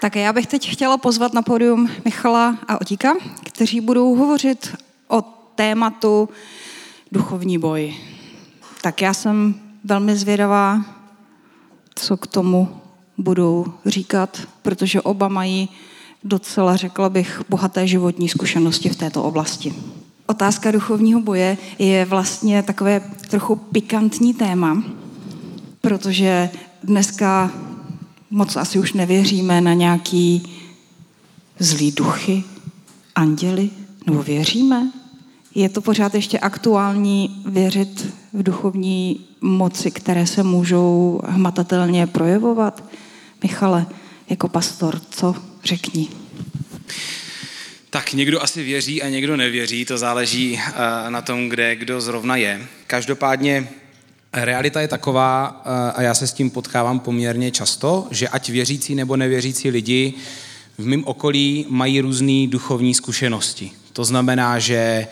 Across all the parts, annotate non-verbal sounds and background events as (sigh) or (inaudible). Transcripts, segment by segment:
Tak já bych teď chtěla pozvat na pódium Michala a Otíka, kteří budou hovořit o tématu duchovní boj. Tak já jsem velmi zvědavá, co k tomu budou říkat, protože oba mají docela, řekla bych, bohaté životní zkušenosti v této oblasti. Otázka duchovního boje je vlastně takové trochu pikantní téma, protože dneska moc asi už nevěříme na nějaký zlý duchy, anděly, nebo věříme? Je to pořád ještě aktuální věřit v duchovní moci, které se můžou hmatatelně projevovat? Michale, jako pastor, co řekni? Tak někdo asi věří a někdo nevěří, to záleží eh, na tom, kde kdo zrovna je. Každopádně realita je taková, eh, a já se s tím potkávám poměrně často, že ať věřící nebo nevěřící lidi v mém okolí mají různé duchovní zkušenosti. To znamená, že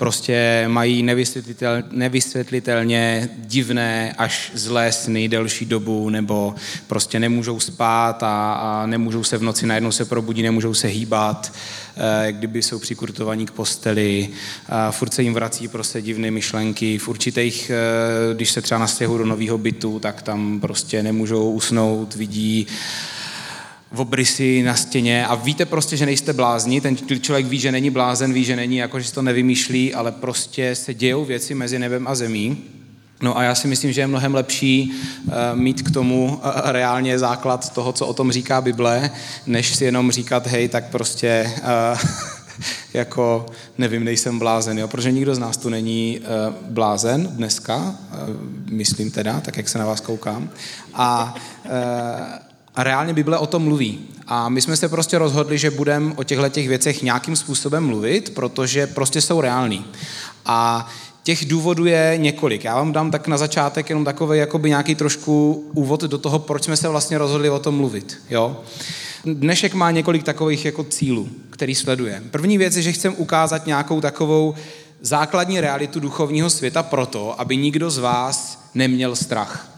prostě mají nevysvětlitel, nevysvětlitelně divné až zlé sny delší dobu, nebo prostě nemůžou spát a, a nemůžou se v noci najednou se probudit, nemůžou se hýbat, e, kdyby jsou přikurtovaní k posteli, a furt se jim vrací prostě divné myšlenky, v určitých, e, když se třeba nastěhují do nového bytu, tak tam prostě nemůžou usnout, vidí obrysy na stěně a víte prostě, že nejste blázni, ten člověk ví, že není blázen, ví, že není, jako že si to nevymýšlí, ale prostě se dějou věci mezi nebem a zemí. No a já si myslím, že je mnohem lepší uh, mít k tomu uh, reálně základ toho, co o tom říká Bible, než si jenom říkat, hej, tak prostě uh, (laughs) jako nevím, nejsem blázen, jo? protože nikdo z nás tu není uh, blázen dneska, uh, myslím teda, tak jak se na vás koukám. A uh, a reálně Bible o tom mluví. A my jsme se prostě rozhodli, že budeme o těchto těch věcech nějakým způsobem mluvit, protože prostě jsou reální. A těch důvodů je několik. Já vám dám tak na začátek jenom takový jakoby nějaký trošku úvod do toho, proč jsme se vlastně rozhodli o tom mluvit. Jo? Dnešek má několik takových jako cílů, který sleduje. První věc je, že chcem ukázat nějakou takovou základní realitu duchovního světa proto, aby nikdo z vás neměl strach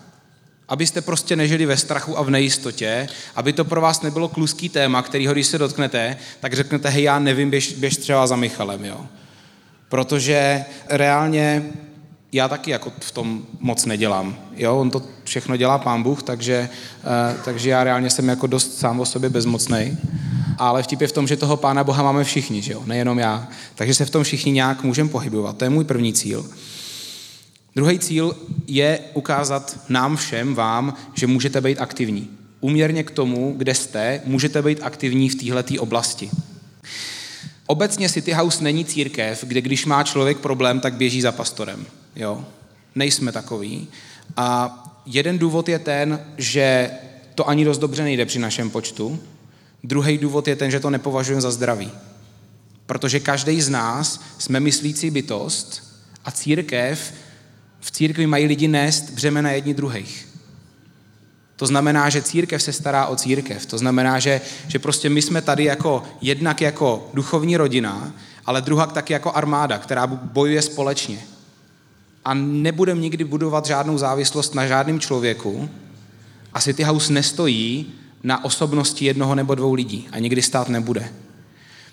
abyste prostě nežili ve strachu a v nejistotě, aby to pro vás nebylo kluský téma, kterýho když se dotknete, tak řeknete, hej, já nevím, běž, běž třeba za Michalem, jo. Protože reálně já taky jako v tom moc nedělám. Jo, on to všechno dělá pán Bůh, takže, uh, takže já reálně jsem jako dost sám o sobě bezmocný. Ale vtip je v tom, že toho pána Boha máme všichni, že jo? nejenom já. Takže se v tom všichni nějak můžeme pohybovat. To je můj první cíl. Druhý cíl je ukázat nám všem, vám, že můžete být aktivní. Uměrně k tomu, kde jste, můžete být aktivní v této oblasti. Obecně City House není církev, kde když má člověk problém, tak běží za pastorem. Jo? Nejsme takový. A jeden důvod je ten, že to ani dost dobře nejde při našem počtu. Druhý důvod je ten, že to nepovažujeme za zdravý. Protože každý z nás jsme myslící bytost a církev v církvi mají lidi nést břemena jedni druhých. To znamená, že církev se stará o církev. To znamená, že, že prostě my jsme tady jako jednak jako duchovní rodina, ale druhá taky jako armáda, která bojuje společně. A nebudeme nikdy budovat žádnou závislost na žádném člověku. A City House nestojí na osobnosti jednoho nebo dvou lidí a nikdy stát nebude.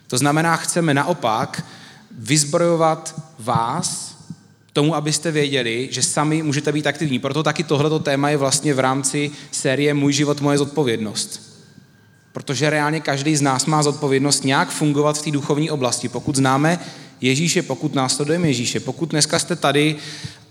To znamená, chceme naopak vyzbrojovat vás tomu, abyste věděli, že sami můžete být aktivní. Proto taky tohleto téma je vlastně v rámci série Můj život, moje zodpovědnost. Protože reálně každý z nás má zodpovědnost nějak fungovat v té duchovní oblasti. Pokud známe Ježíše, pokud následujeme Ježíše, pokud dneska jste tady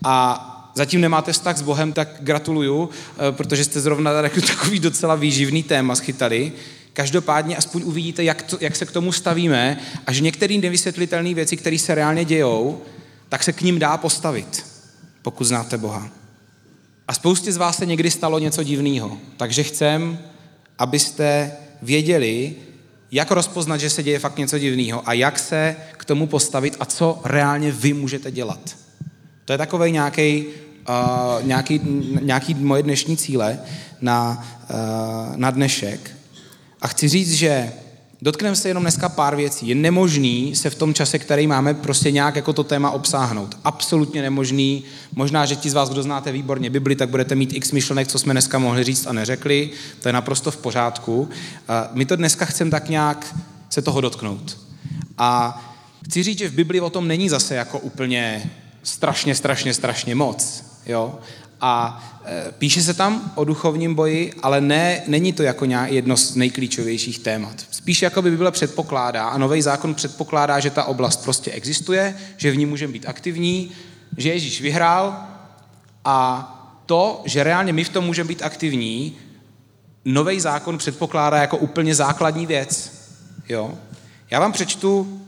a zatím nemáte vztah s Bohem, tak gratuluju, eh, protože jste zrovna (laughs) takový docela výživný téma schytali. Každopádně aspoň uvidíte, jak, to, jak se k tomu stavíme a že některé nevysvětlitelné věci, které se reálně dějou, tak se k ním dá postavit, pokud znáte Boha. A spoustě z vás se někdy stalo něco divného, takže chcem, abyste věděli, jak rozpoznat, že se děje fakt něco divného a jak se k tomu postavit a co reálně vy můžete dělat. To je takový nějaký, uh, nějaký, nějaký moje dnešní cíle na, uh, na dnešek. A chci říct, že Dotkneme se jenom dneska pár věcí. Je nemožný se v tom čase, který máme, prostě nějak jako to téma obsáhnout. Absolutně nemožný. Možná, že ti z vás, kdo znáte výborně Bibli, tak budete mít x myšlenek, co jsme dneska mohli říct a neřekli. To je naprosto v pořádku. My to dneska chceme tak nějak se toho dotknout. A chci říct, že v Bibli o tom není zase jako úplně strašně, strašně, strašně moc. Jo? A e, píše se tam o duchovním boji, ale ne, není to jako jedno z nejklíčovějších témat. Spíš jako by Bible předpokládá a nový zákon předpokládá, že ta oblast prostě existuje, že v ní můžeme být aktivní, že Ježíš vyhrál a to, že reálně my v tom můžeme být aktivní, nový zákon předpokládá jako úplně základní věc. Jo? Já vám přečtu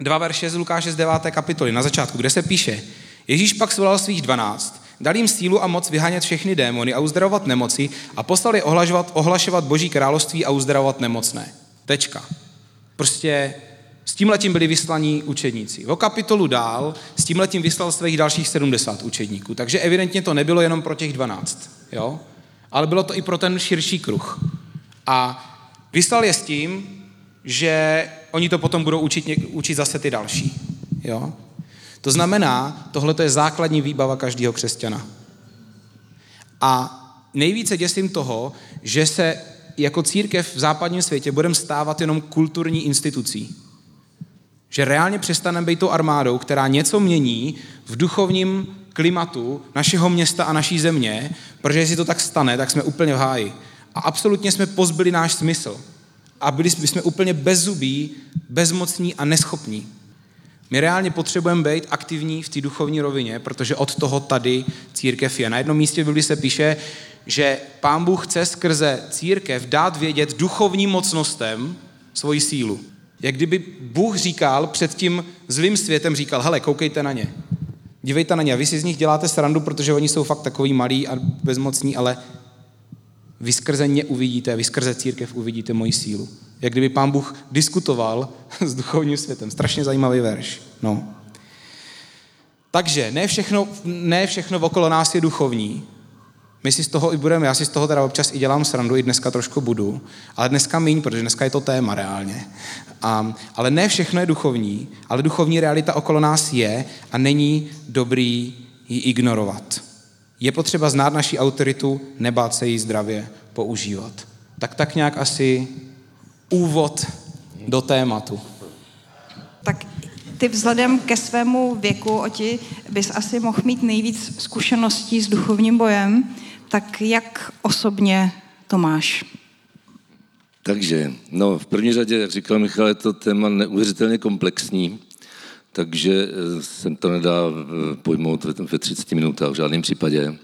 dva verše z Lukáše z 9. kapitoly na začátku, kde se píše Ježíš pak svolal svých dvanáct, dal jim sílu a moc vyhánět všechny démony a uzdravovat nemoci a poslali ohlašovat, ohlašovat boží království a uzdravovat nemocné. Tečka. Prostě s tímhletím byli vyslaní učedníci. O kapitolu dál s tímhletím vyslal svých dalších 70 učedníků. Takže evidentně to nebylo jenom pro těch 12, jo? ale bylo to i pro ten širší kruh. A vyslal je s tím, že oni to potom budou učit, učit zase ty další. Jo? To znamená, tohle je základní výbava každého křesťana. A nejvíce děsím toho, že se jako církev v západním světě budeme stávat jenom kulturní institucí. Že reálně přestaneme být tou armádou, která něco mění v duchovním klimatu našeho města a naší země, protože jestli to tak stane, tak jsme úplně v háji. A absolutně jsme pozbyli náš smysl. A byli jsme úplně bezzubí, bezmocní a neschopní. My reálně potřebujeme být aktivní v té duchovní rovině, protože od toho tady církev je. Na jednom místě v Biblii se píše, že pán Bůh chce skrze církev dát vědět duchovním mocnostem svoji sílu. Jak kdyby Bůh říkal před tím zlým světem, říkal, hele, koukejte na ně. Dívejte na ně. Vy si z nich děláte srandu, protože oni jsou fakt takový malí a bezmocní, ale vy skrze ně uvidíte, vy skrze církev uvidíte moji sílu. Jak kdyby pán Bůh diskutoval (laughs) s duchovním světem. Strašně zajímavý verš. No. Takže ne všechno, ne všechno okolo nás je duchovní. My si z toho i budeme, já si z toho teda občas i dělám srandu, i dneska trošku budu, ale dneska míň, protože dneska je to téma reálně. A, ale ne všechno je duchovní, ale duchovní realita okolo nás je a není dobrý ji ignorovat. Je potřeba znát naši autoritu, nebát se jí zdravě používat. Tak tak nějak asi úvod do tématu. Tak ty vzhledem ke svému věku, Oti, bys asi mohl mít nejvíc zkušeností s duchovním bojem, tak jak osobně to máš? Takže, no v první řadě, jak říkal Michal, je to téma neuvěřitelně komplexní, takže eh, jsem to nedá eh, pojmout ve 30 minutách v žádném případě.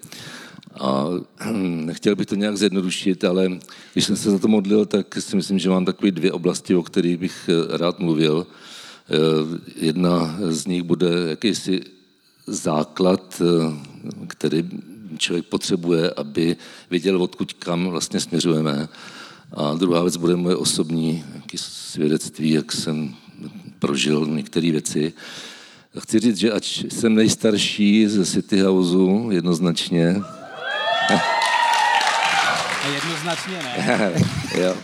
A (clears throat) nechtěl bych to nějak zjednodušit, ale když jsem se za to modlil, tak si myslím, že mám takové dvě oblasti, o kterých bych eh, rád mluvil. Jedna z nich bude jakýsi základ, který člověk potřebuje, aby věděl, odkud kam vlastně směřujeme. A druhá věc bude moje osobní svědectví, jak jsem prožil některé věci. Chci říct, že ať jsem nejstarší ze City Houseu, jednoznačně. A jednoznačně ne. (laughs) jo,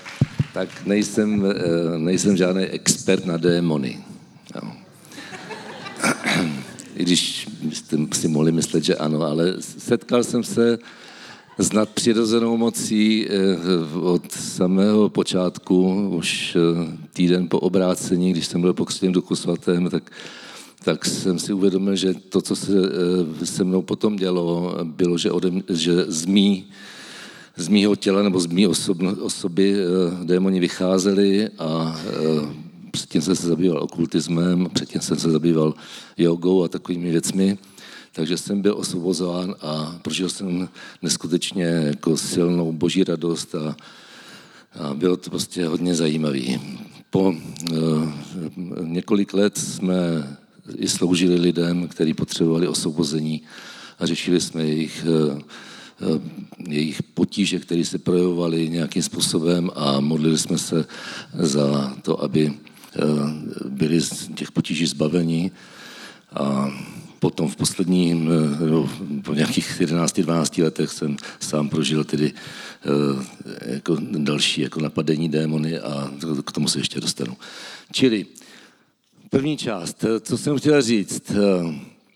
tak nejsem, eh, nejsem žádný expert na démony. Jo. (clears throat) I když jste si mohli myslet, že ano, ale setkal jsem se s nadpřirozenou mocí eh, od samého počátku, už eh, týden po obrácení, když jsem byl pokřtěn Duchu svatém, tak, tak jsem si uvědomil, že to, co se eh, se mnou potom dělo, bylo, že, ode, že z, mý, z mýho těla nebo z mý osob, osoby démoni vycházeli a předtím jsem se zabýval okultismem, předtím jsem se zabýval jogou a takovými věcmi takže jsem byl osvobozován a prožil jsem neskutečně jako silnou boží radost a, a bylo to prostě hodně zajímavý. Po uh, několik let jsme i sloužili lidem, kteří potřebovali osvobození a řešili jsme jejich, uh, jejich potíže, které se projevovaly nějakým způsobem a modlili jsme se za to, aby byli z těch potíží zbavení. A potom v posledním, no, po nějakých 11-12 letech jsem sám prožil tedy jako další jako napadení démony a k tomu se ještě dostanu. Čili první část, co jsem chtěl říct,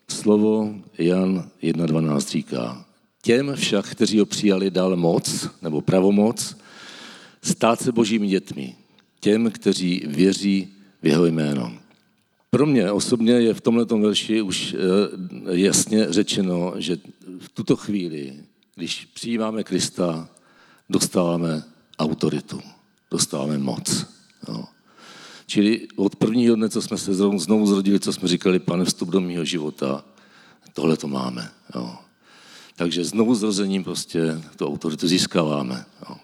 slovo Jan 1.12 říká, těm však, kteří ho přijali, dal moc, nebo pravomoc, stát se božími dětmi, těm, kteří věří v jeho jméno. Pro mě osobně je v tomto verši už eh, jasně řečeno, že v tuto chvíli, když přijímáme Krista, dostáváme autoritu, dostáváme moc. Jo. Čili od prvního dne, co jsme se znovu zrodili, co jsme říkali, pane, vstup do mého života, tohle to máme. Jo. Takže znovu zrozením prostě tu autoritu získáváme. Jo.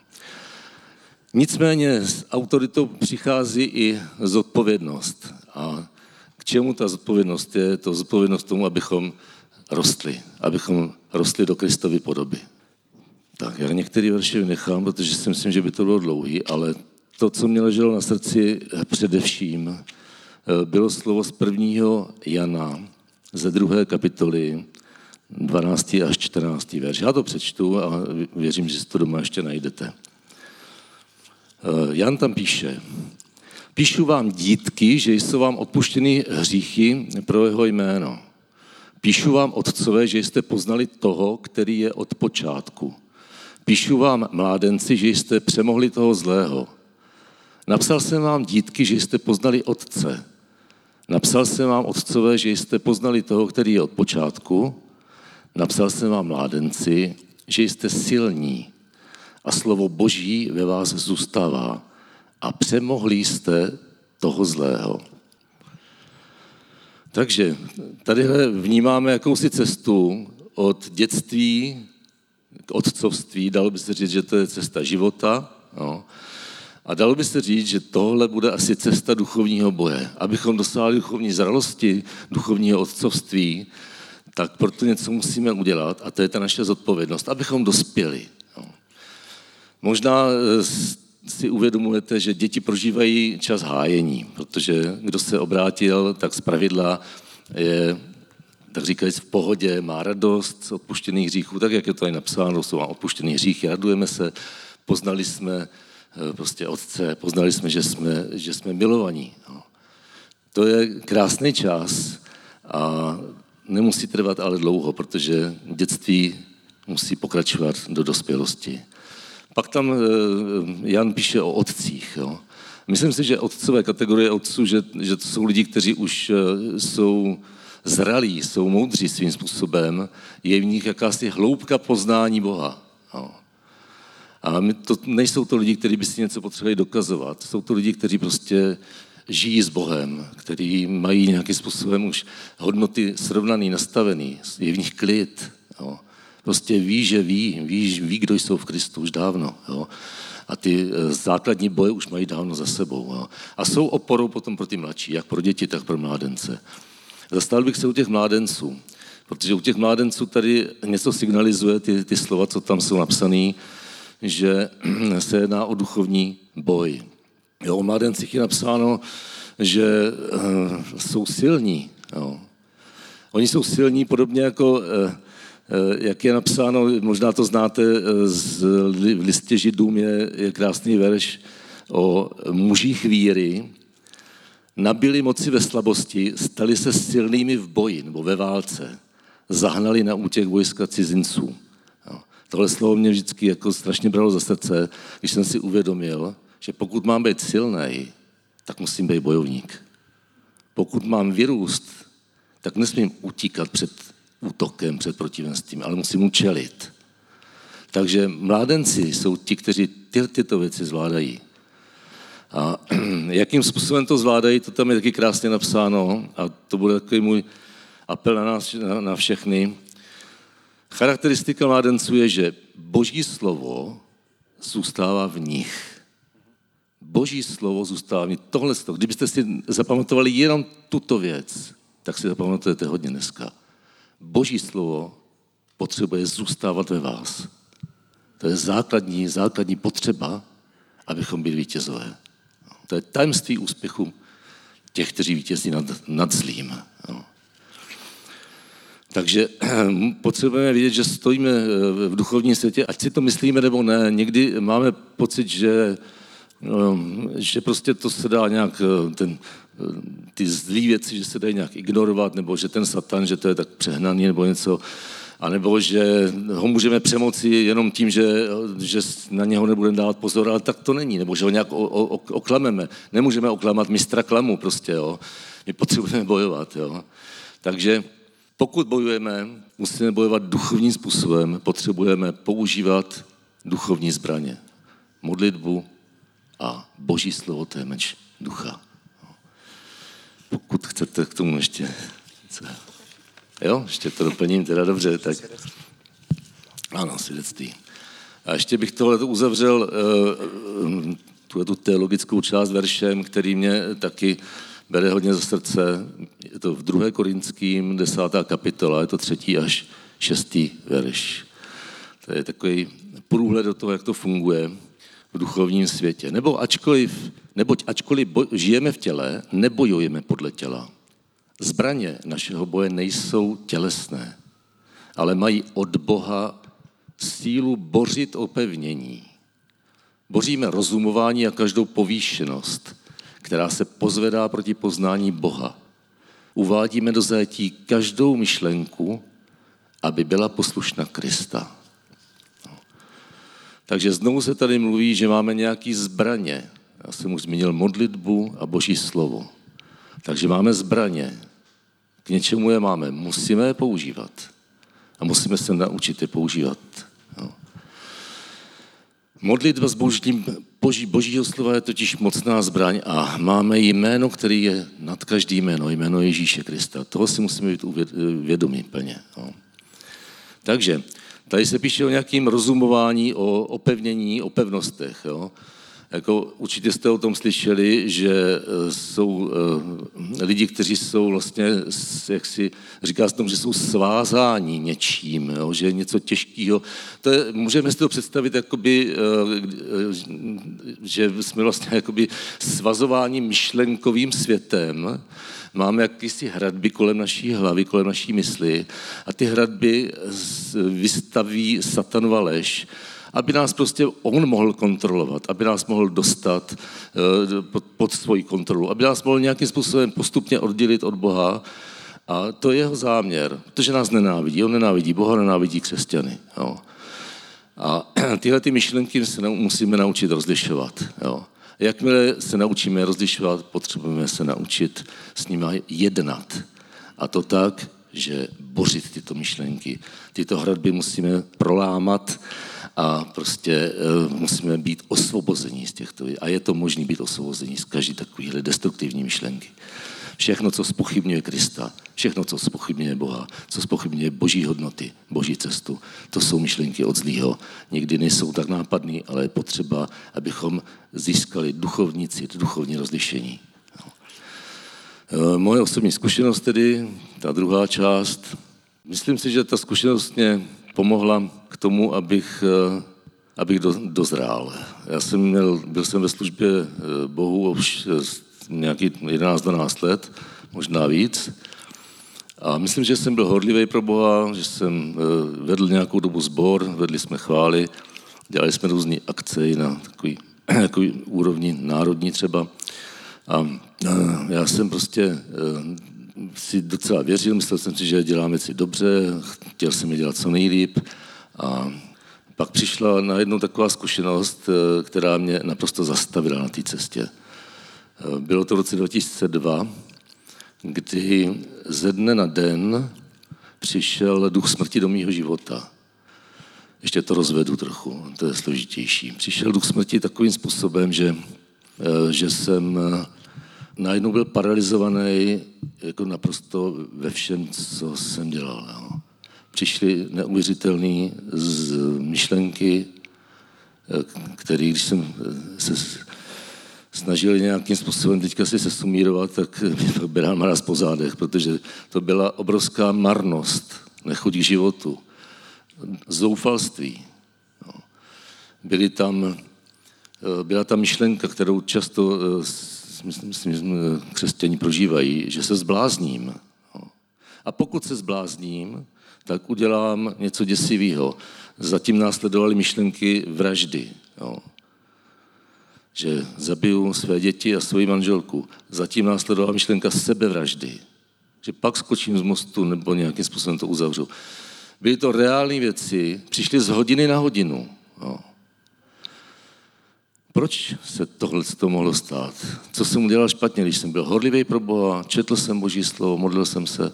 Nicméně s autoritou přichází i zodpovědnost. Čemu ta zodpovědnost je? To zodpovědnost tomu, abychom rostli, abychom rostli do Kristovy podoby. Tak já některé verše vynechám, protože si myslím, že by to bylo dlouhý, ale to, co mě leželo na srdci především, eh, bylo slovo z prvního Jana ze druhé kapitoly, 12. až 14. verš. Já to přečtu a věřím, že si to doma ještě najdete. Eh, Jan tam píše, píšu vám dítky, že jsou vám odpuštěny hříchy pro jeho jméno. Píšu vám, otcové, že jste poznali toho, který je od počátku. Píšu vám, mládenci, že jste přemohli toho zlého. Napsal jsem vám, dítky, že jste poznali otce. Napsal jsem vám, otcové, že jste poznali toho, který je od počátku. Napsal jsem vám, mládenci, že jste silní a slovo Boží ve vás zůstává a přemohli jste toho zlého. Takže tady vnímáme jakousi cestu od dětství k otcovství, dalo by se říct, že to je cesta života, no. A dalo by se říct, že tohle bude asi cesta duchovního boje. Abychom dosáhli duchovní zralosti, duchovního otcovství, tak proto něco musíme udělat a to je ta naše zodpovědnost, abychom dospěli. No. Možná eh, si uvědomujete, že děti prožívají čas hájení, protože kdo se obrátil, tak z pravidla je, tak říkajíc, v pohodě, má radost z odpuštěných hříchů, tak jak je to i napsáno, jsou odpuštěný hříchy, radujeme se, poznali jsme eh, prostě otce, poznali jsme, že jsme, že jsme milovaní. No. To je krásný čas a nemusí trvat ale dlouho, protože dětství musí pokračovat do dospělosti. Pak tam eh, Jan píše o otcích. Jo. Myslím si, že otcové kategorie otců, že, že to jsou lidi, kteří už eh, jsou zralí, jsou moudří svým způsobem, je v nich jakási hloubka poznání Boha. Jo. A my to, nejsou to lidi, kteří by si něco potřebovali dokazovat. Jsou to lidi, kteří prostě žijí s Bohem, kteří mají nějakým způsobem už hodnoty srovnaný, nastavený, je v nich klid. Jo. Prostě ví, že ví, ví, ví, kdo jsou v Kristu už dávno. Jo. A ty eh, základní boje už mají dávno za sebou. Jo. A jsou oporou potom pro ty mladší, jak pro děti, tak pro mládence. Zastal bych se u těch mládenců, protože u těch mládenců tady něco signalizuje, ty, ty slova, co tam jsou napsané, že (clears throat) se jedná o duchovní boj. Jo, o mládencích je napsáno, že uh, jsou silní. Jo. Oni jsou silní podobně jako uh, jak je napsáno, možná to znáte, z, v listě židům je, je krásný verš o mužích víry, nabili moci ve slabosti, stali se silnými v boji nebo ve válce, zahnali na útěk vojska cizinců. Tohle slovo mě vždycky jako strašně bralo za srdce, když jsem si uvědomil, že pokud mám být silný, tak musím být bojovník. Pokud mám vyrůst, tak nesmím utíkat před útokem, před protivenstvím, ale musím mu čelit. Takže mládenci jsou ti, kteří ty, tyto věci zvládají. A (clears throat) jakým způsobem to zvládají, to tam je taky krásně napsáno a to bude takový můj apel na nás, na, na všechny. Charakteristika mládenců je, že boží slovo zůstává v nich. Boží slovo zůstává v nich. Tohle, kdybyste si zapamatovali jenom tuto věc, tak si zapamatujete hodně dneska. Boží slovo potřebuje zůstávat ve vás. To je základní, základní potřeba, abychom byli vítězové. To je tajemství úspěchu těch, kteří vítězí nad, nad zlým. Takže (clears throat) potřebujeme vědět, že stojíme eh, v duchovním světě, ať si to myslíme nebo ne. Někdy máme pocit, že, ehm, že prostě to se dá nějak, eh, ten, ty zlý věci, že se dají nějak ignorovat, nebo že ten satan, že to je tak přehnaný nebo něco, a nebo že ho můžeme přemoci jenom tím, že, že na něho nebudeme dávat pozor, ale tak to není, nebo že ho nějak o, o, oklameme. Nemůžeme oklamat mistra klamu prostě, jo. My potřebujeme bojovat, jo. Takže pokud bojujeme, musíme bojovat duchovním způsobem, potřebujeme používat duchovní zbraně. Modlitbu a boží slovo, to je meč ducha. Pokud chcete k tomu ještě něco. Jo, ještě to doplním teda dobře, tak ano, svědectví. A ještě bych tohle uzavřel, uh, tu teologickou část veršem, který mě taky bere hodně za srdce. Je to v 2. Korinským, 10. kapitola, je to třetí až šestý verš. To je takový průhled do toho, jak to funguje v duchovním světě. Nebo ačkoliv, neboť ačkoliv boj, žijeme v těle, nebojujeme podle těla. Zbraně našeho boje nejsou tělesné, ale mají od Boha sílu bořit opevnění. Boříme rozumování a každou povýšenost, která se pozvedá proti poznání Boha. Uvádíme do zajetí každou myšlenku, aby byla poslušna Krista. Takže znovu se tady mluví, že máme nějaký zbraně. Já jsem už zmínil modlitbu a boží slovo. Takže máme zbraně. K něčemu je máme. Musíme je používat. A musíme se naučit je používat. No. Modlitba s božím, boží, božího slova je totiž mocná zbraň a máme jméno, který je nad každý jméno, jméno Ježíše Krista. Toho si musíme být vědomí plně. No. Takže tady se píše o nějakým rozumování, o opevnění, o pevnostech. Jo. Jako určitě jste o tom slyšeli, že eh, jsou eh, lidi, kteří jsou vlastně, jak si říká se tomu, že jsou svázáni něčím, jo, že je něco těžkého. To je, můžeme si to představit, jakoby, eh, že jsme vlastně svazováni myšlenkovým světem, máme jakýsi hradby kolem naší hlavy, kolem naší mysli a ty hradby vystaví satanova lež, aby nás prostě on mohl kontrolovat, aby nás mohl dostat eh, pod, pod svoji kontrolu, aby nás mohl nějakým způsobem postupně oddělit od Boha. A to je jeho záměr, protože nás nenávidí. On nenávidí Boha, nenávidí křesťany. Jo. A (clears throat) tyhle ty myšlenky se musíme naučit rozlišovat. Jo. Jakmile se naučíme rozlišovat, potřebujeme se naučit s nimi jednat. A to tak, že bořit tyto myšlenky. Tyto hradby musíme prolámat a prostě uh, musíme být osvobození z těchto. A je to možné být osvobození z každé takovéhle destruktivní myšlenky. Všechno, co spochybňuje Krista, všechno, co spochybňuje Boha, co spochybňuje boží hodnoty, boží cestu, to jsou myšlenky od zlýho. Někdy nejsou tak nápadný, ale je potřeba, abychom získali duchovní cit, duchovní rozlišení. No. Eh, moje osobní zkušenost tedy, ta druhá část, myslím si, že ta zkušenost mě pomohla k tomu, abych, eh, abych do, dozrál. Já jsem měl, byl jsem ve službě eh, Bohu už nějaký 11-12 let, možná víc. A myslím, že jsem byl horlivý pro Boha, že jsem vedl nějakou dobu sbor, vedli jsme chvály, dělali jsme různé akce i na takový, (clears throat) takový úrovni národní třeba. A já jsem prostě si docela věřil, myslel jsem si, že děláme věci dobře, chtěl jsem je dělat co nejlíp a pak přišla najednou taková zkušenost, eh, která mě naprosto zastavila na té cestě. Eh, bylo to v roce 2002, kdy ze dne na den přišel duch smrti do mého života. Ještě to rozvedu trochu, to je složitější. Přišel duch smrti takovým způsobem, že, eh, že jsem najednou byl paralizovaný jako naprosto ve všem, co jsem dělal. Jo. Přišly neuvěřitelné myšlenky, které, když jsem se snažil nějakým způsobem teďka si se sumírovat, tak mě byl maraz po zádech, protože to byla obrovská marnost, nechuť k životu, zoufalství. Byly tam, byla tam myšlenka, kterou často myslím, myslím, že křesťaní prožívají, že se zblázním. A pokud se zblázním, tak udělám něco děsivého. Zatím následovaly myšlenky vraždy. Jo. Že zabiju své děti a svoji manželku. Zatím následovala myšlenka sebevraždy. Že pak skočím z mostu nebo nějakým způsobem to uzavřu. Byly to reální věci, přišly z hodiny na hodinu. Jo. Proč se tohle to mohlo stát? Co jsem udělal špatně, když jsem byl horlivý pro Boha, četl jsem Boží slovo, modlil jsem se.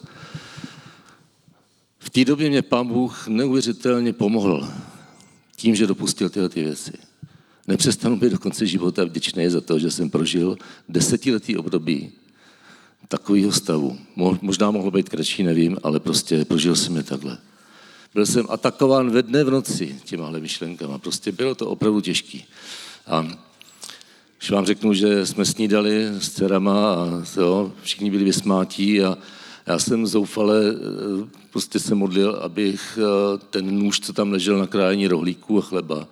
V té době mě pán Bůh neuvěřitelně pomohl tím, že dopustil tyhle ty věci. Nepřestanu být do konce života vděčný za to, že jsem prožil desetiletý období takového stavu. Možná mohlo být kratší, nevím, ale prostě prožil jsem je takhle. Byl jsem atakován ve dne v noci těmahle myšlenkama. Prostě bylo to opravdu těžké. A když vám řeknu, že jsme snídali s dcerama a jo, všichni byli vysmátí a já jsem zoufale eh, prostě se modlil, abych eh, ten nůž, co tam ležel na krájení rohlíků a chleba,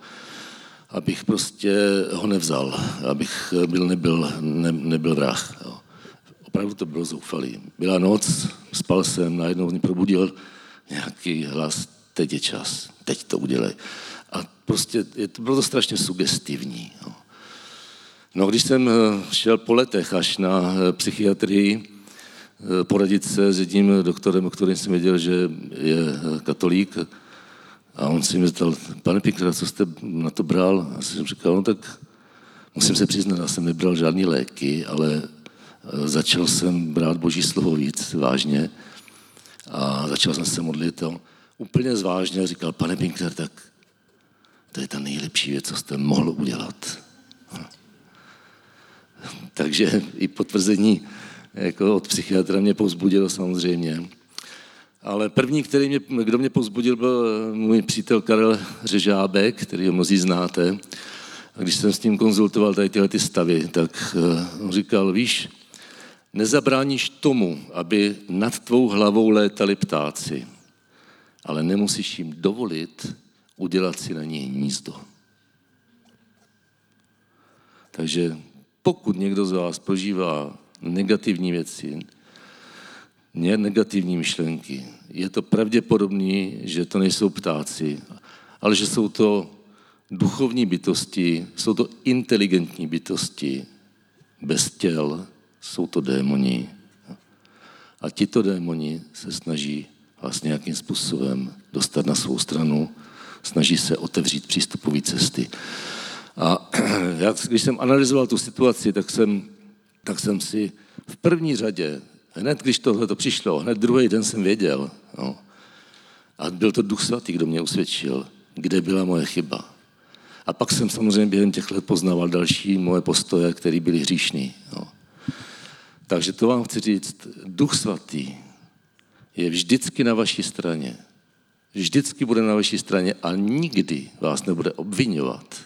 abych prostě ho nevzal, abych byl, nebyl, ne, nebyl vrah. Jo. Opravdu to bylo zoufalý. Byla noc, spal jsem, najednou mě probudil nějaký hlas, teď je čas, teď to udělej. A prostě je, to bylo to strašně sugestivní. Jo. No, když jsem eh, šel po letech až na psychiatrii, Eh, poradit se s jedním doktorem, o kterém jsem věděl, že je eh, katolík. A on si mi zeptal, pane Pinkler, co jste na to bral? A jsem říkal, no tak musím se přiznat, já jsem nebral žádný léky, ale eh, začal jsem brát boží slovo víc vážně a začal jsem se modlit a úplně zvážně říkal, pane Pinkler, tak to je ta nejlepší věc, co jste mohl udělat. (laughs) Takže i potvrzení jako od psychiatra mě povzbudil samozřejmě. Ale první, který mě, kdo mě povzbudil, byl můj přítel Karel Řežábek, který ho mnozí znáte. A když jsem s ním konzultoval tady tyhle ty stavy, tak eh, on říkal, víš, nezabráníš tomu, aby nad tvou hlavou létali ptáci, ale nemusíš jim dovolit udělat si na něj hnízdo. Takže pokud někdo z vás prožívá negativní věci, negativní myšlenky. Je to pravděpodobné, že to nejsou ptáci, ale že jsou to duchovní bytosti, jsou to inteligentní bytosti, bez těl, jsou to démoni. A tito démoni se snaží vás nějakým způsobem dostat na svou stranu, snaží se otevřít přístupové cesty. A (clears throat) já, když jsem analyzoval tu situaci, tak jsem tak jsem si v první řadě, hned když tohle to přišlo, hned druhý den jsem věděl, no, a byl to Duch Svatý, kdo mě usvědčil, kde byla moje chyba. A pak jsem samozřejmě během těch let poznával další moje postoje, které byly hříšný. No. Takže to vám chci říct, Duch Svatý je vždycky na vaší straně. Vždycky bude na vaší straně a nikdy vás nebude obvinovat.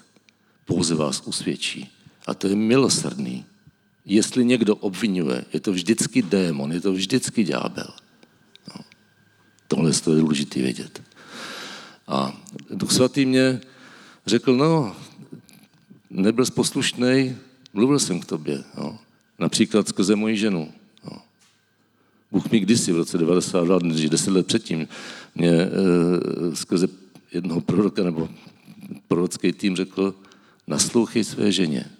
Pouze vás usvědčí. A to je milosrdný jestli někdo obvinuje, je to vždycky démon, je to vždycky ďábel. No. Tohle je důležité vědět. A Duch Svatý mě řekl, no, nebyl poslušný, mluvil jsem k tobě. No. Například skrze moji ženu. No. Bůh mi kdysi v roce 92, než 10 let předtím, mě e, skrze jednoho proroka nebo prorocký tým řekl, naslouchej své ženě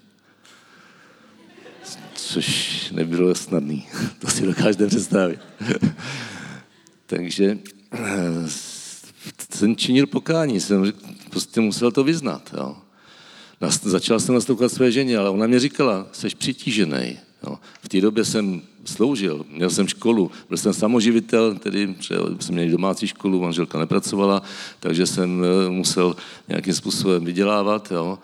což nebylo snadný. (laughs) To si dokážete představit. (laughs) Takže eh, jsem činil pokání, jsem prostě musel to vyznat. Jo. Začal jsem naslouchat své ženě, ale ona mě říkala, jsi přitížený. Jo. V té době jsem sloužil, měl jsem školu, byl jsem samoživitel, tedy jsem měl domácí školu, manželka nepracovala, takže jsem eh, musel nějakým způsobem vydělávat. Jo.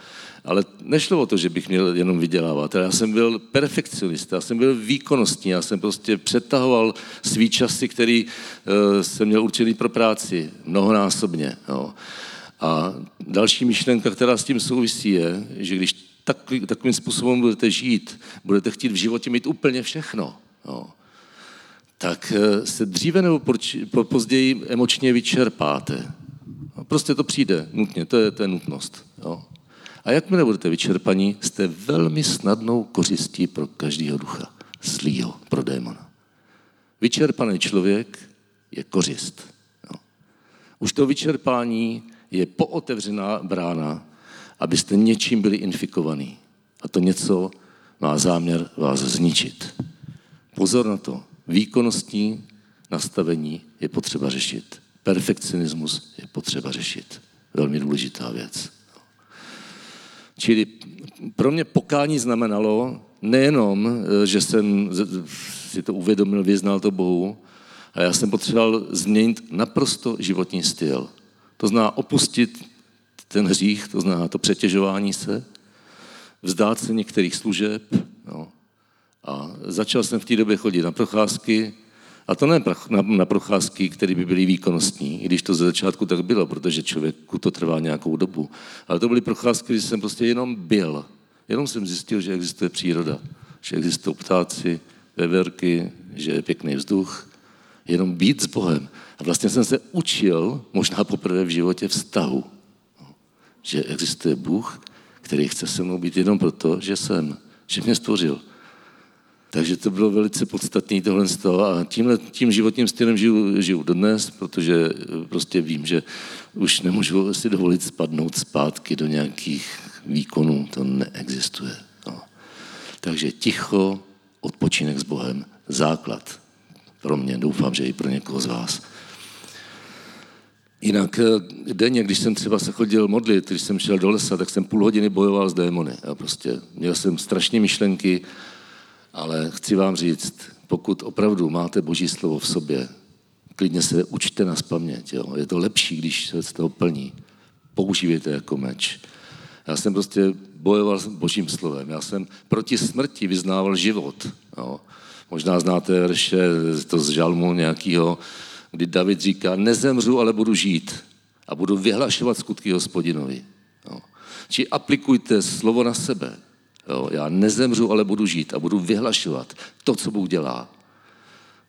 Ale nešlo o to, že bych měl jenom vydělávat. Já jsem byl perfekcionista, já jsem byl výkonnostní, já jsem prostě přetahoval svý časy, který uh, jsem měl určený pro práci, mnohonásobně. Jo. A další myšlenka, která s tím souvisí, je, že když takový, takovým způsobem budete žít, budete chtít v životě mít úplně všechno, jo, tak eh, se dříve nebo později emočně vyčerpáte. Prostě to přijde nutně, to je, to je nutnost. Jo. A jakmile budete vyčerpaní, jste velmi snadnou kořistí pro každého ducha. Zlýho, pro démona. Vyčerpaný člověk je kořist. Jo. Už to vyčerpání je pootevřená brána, abyste něčím byli infikovaní. A to něco má záměr vás zničit. Pozor na to. Výkonnostní nastavení je potřeba řešit. Perfekcionismus je potřeba řešit. Velmi důležitá věc. Čili pro mě pokání znamenalo nejenom, že jsem si to uvědomil, vyznal to Bohu, a já jsem potřeboval změnit naprosto životní styl. To znamená opustit ten hřích, to znamená to přetěžování se, vzdát se některých služeb. No. A začal jsem v té době chodit na procházky, a to ne na, na procházky, které by byly výkonnostní, i když to ze začátku tak bylo, protože člověku to trvá nějakou dobu. Ale to byly procházky, kdy jsem prostě jenom byl. Jenom jsem zjistil, že existuje příroda, že existují ptáci, veverky, že je pěkný vzduch. Jenom být s Bohem. A vlastně jsem se učil, možná poprvé v životě, vztahu. Že existuje Bůh, který chce se mnou být jenom proto, že jsem, že mě stvořil. Takže to bylo velice podstatné tohle z toho a tímhle, tím životním stylem žiju, žiju dodnes, protože prostě vím, že už nemůžu si dovolit spadnout zpátky do nějakých výkonů, to neexistuje. No. Takže ticho, odpočinek s Bohem, základ pro mě, doufám, že i pro někoho z vás. Jinak eh, denně, když jsem třeba se chodil modlit, když jsem šel do lesa, tak jsem půl hodiny bojoval s démony. A prostě měl jsem strašné myšlenky, ale chci vám říct, pokud opravdu máte Boží slovo v sobě, klidně se učte na spaměť. Jo. Je to lepší, když se z toho plní. Používejte jako meč. Já jsem prostě bojoval s Božím slovem. Já jsem proti smrti vyznával život. Jo. Možná znáte verše to z žalmu nějakého, kdy David říká, nezemřu, ale budu žít a budu vyhlašovat skutky hospodinovi. Jo. Či aplikujte slovo na sebe. Jo. Já nezemřu, ale budu žít a budu vyhlašovat to, co Bůh dělá.